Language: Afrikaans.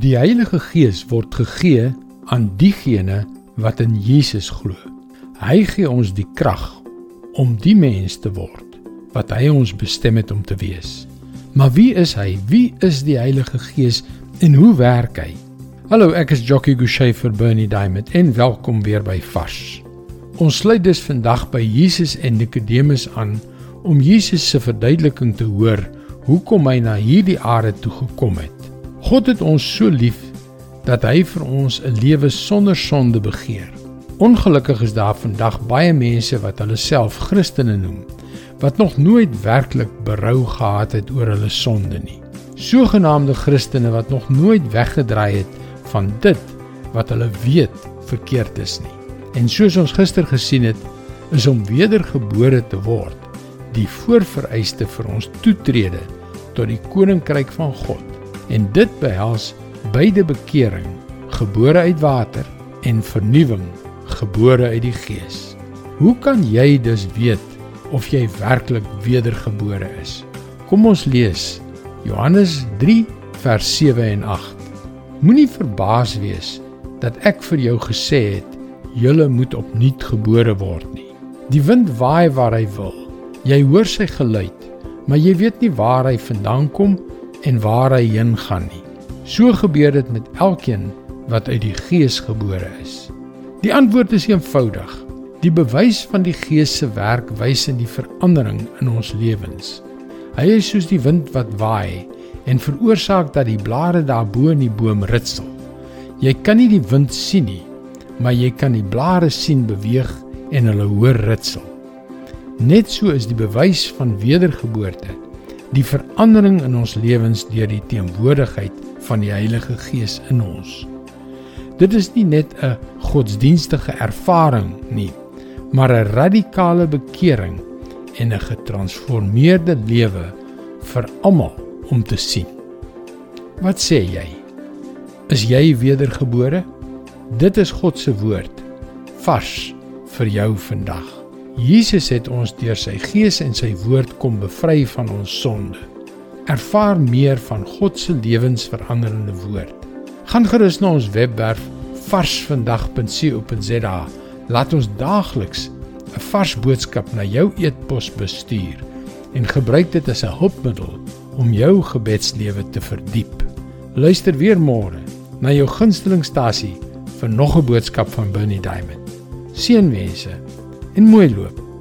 Die Heilige Gees word gegee aan diegene wat in Jesus glo. Hy gee ons die krag om die mens te word wat hy ons bestem het om te wees. Maar wie is hy? Wie is die Heilige Gees en hoe werk hy? Hallo, ek is Jockey Gouchee vir Bernie Diamond en welkom weer by Vars. Ons sluit dus vandag by Jesus en Nikodemus aan om Jesus se verduideliking te hoor hoekom hy na hierdie aarde toe gekom het. God het ons so lief dat hy vir ons 'n lewe sonder sonde begeer. Ongelukkig is daar vandag baie mense wat hulle self Christene noem wat nog nooit werklik berou gehad het oor hulle sonde nie. Sogenaamde Christene wat nog nooit weggedraai het van dit wat hulle weet verkeerd is nie. En soos ons gister gesien het, is om wedergebore te word die voorvereiste vir ons toetrede tot die koninkryk van God en dit behels beide bekering, gebore uit water en vernuwing, gebore uit die Gees. Hoe kan jy dus weet of jy werklik wedergebore is? Kom ons lees Johannes 3 vers 7 en 8. Moenie verbaas wees dat ek vir jou gesê het julle moet opnuut gebore word nie. Die wind waai waar hy wil. Jy hoor sy geluid, maar jy weet nie waar hy vandaan kom en waar hy heen gaan nie. So gebeur dit met elkeen wat uit die Gees gebore is. Die antwoord is eenvoudig. Die bewys van die Gees se werk wys in die verandering in ons lewens. Hy is soos die wind wat waai en veroorsaak dat die blare daarbo in die boom ritsel. Jy kan nie die wind sien nie, maar jy kan die blare sien beweeg en hulle hoor ritsel. Net so is die bewys van wedergeboorte die verandering in ons lewens deur die teenwoordigheid van die Heilige Gees in ons. Dit is nie net 'n godsdienstige ervaring nie, maar 'n radikale bekering en 'n getransformeerde lewe vir almal om te sien. Wat sê jy? Is jy wedergebore? Dit is God se woord vars vir jou vandag. Jesus het ons deur sy gees en sy woord kom bevry van ons sonde. Ervaar meer van God se lewensveranderende woord. Gaan gerus na ons webwerf varsvandag.co.za. Laat ons daagliks 'n vars boodskap na jou e-pos bestuur en gebruik dit as 'n hulpmiddel om jou gebedslewe te verdiep. Luister weer môre na jou gunstelingstasie vir nog 'n boodskap van Bernie Diamond. Seënwense in Muelua.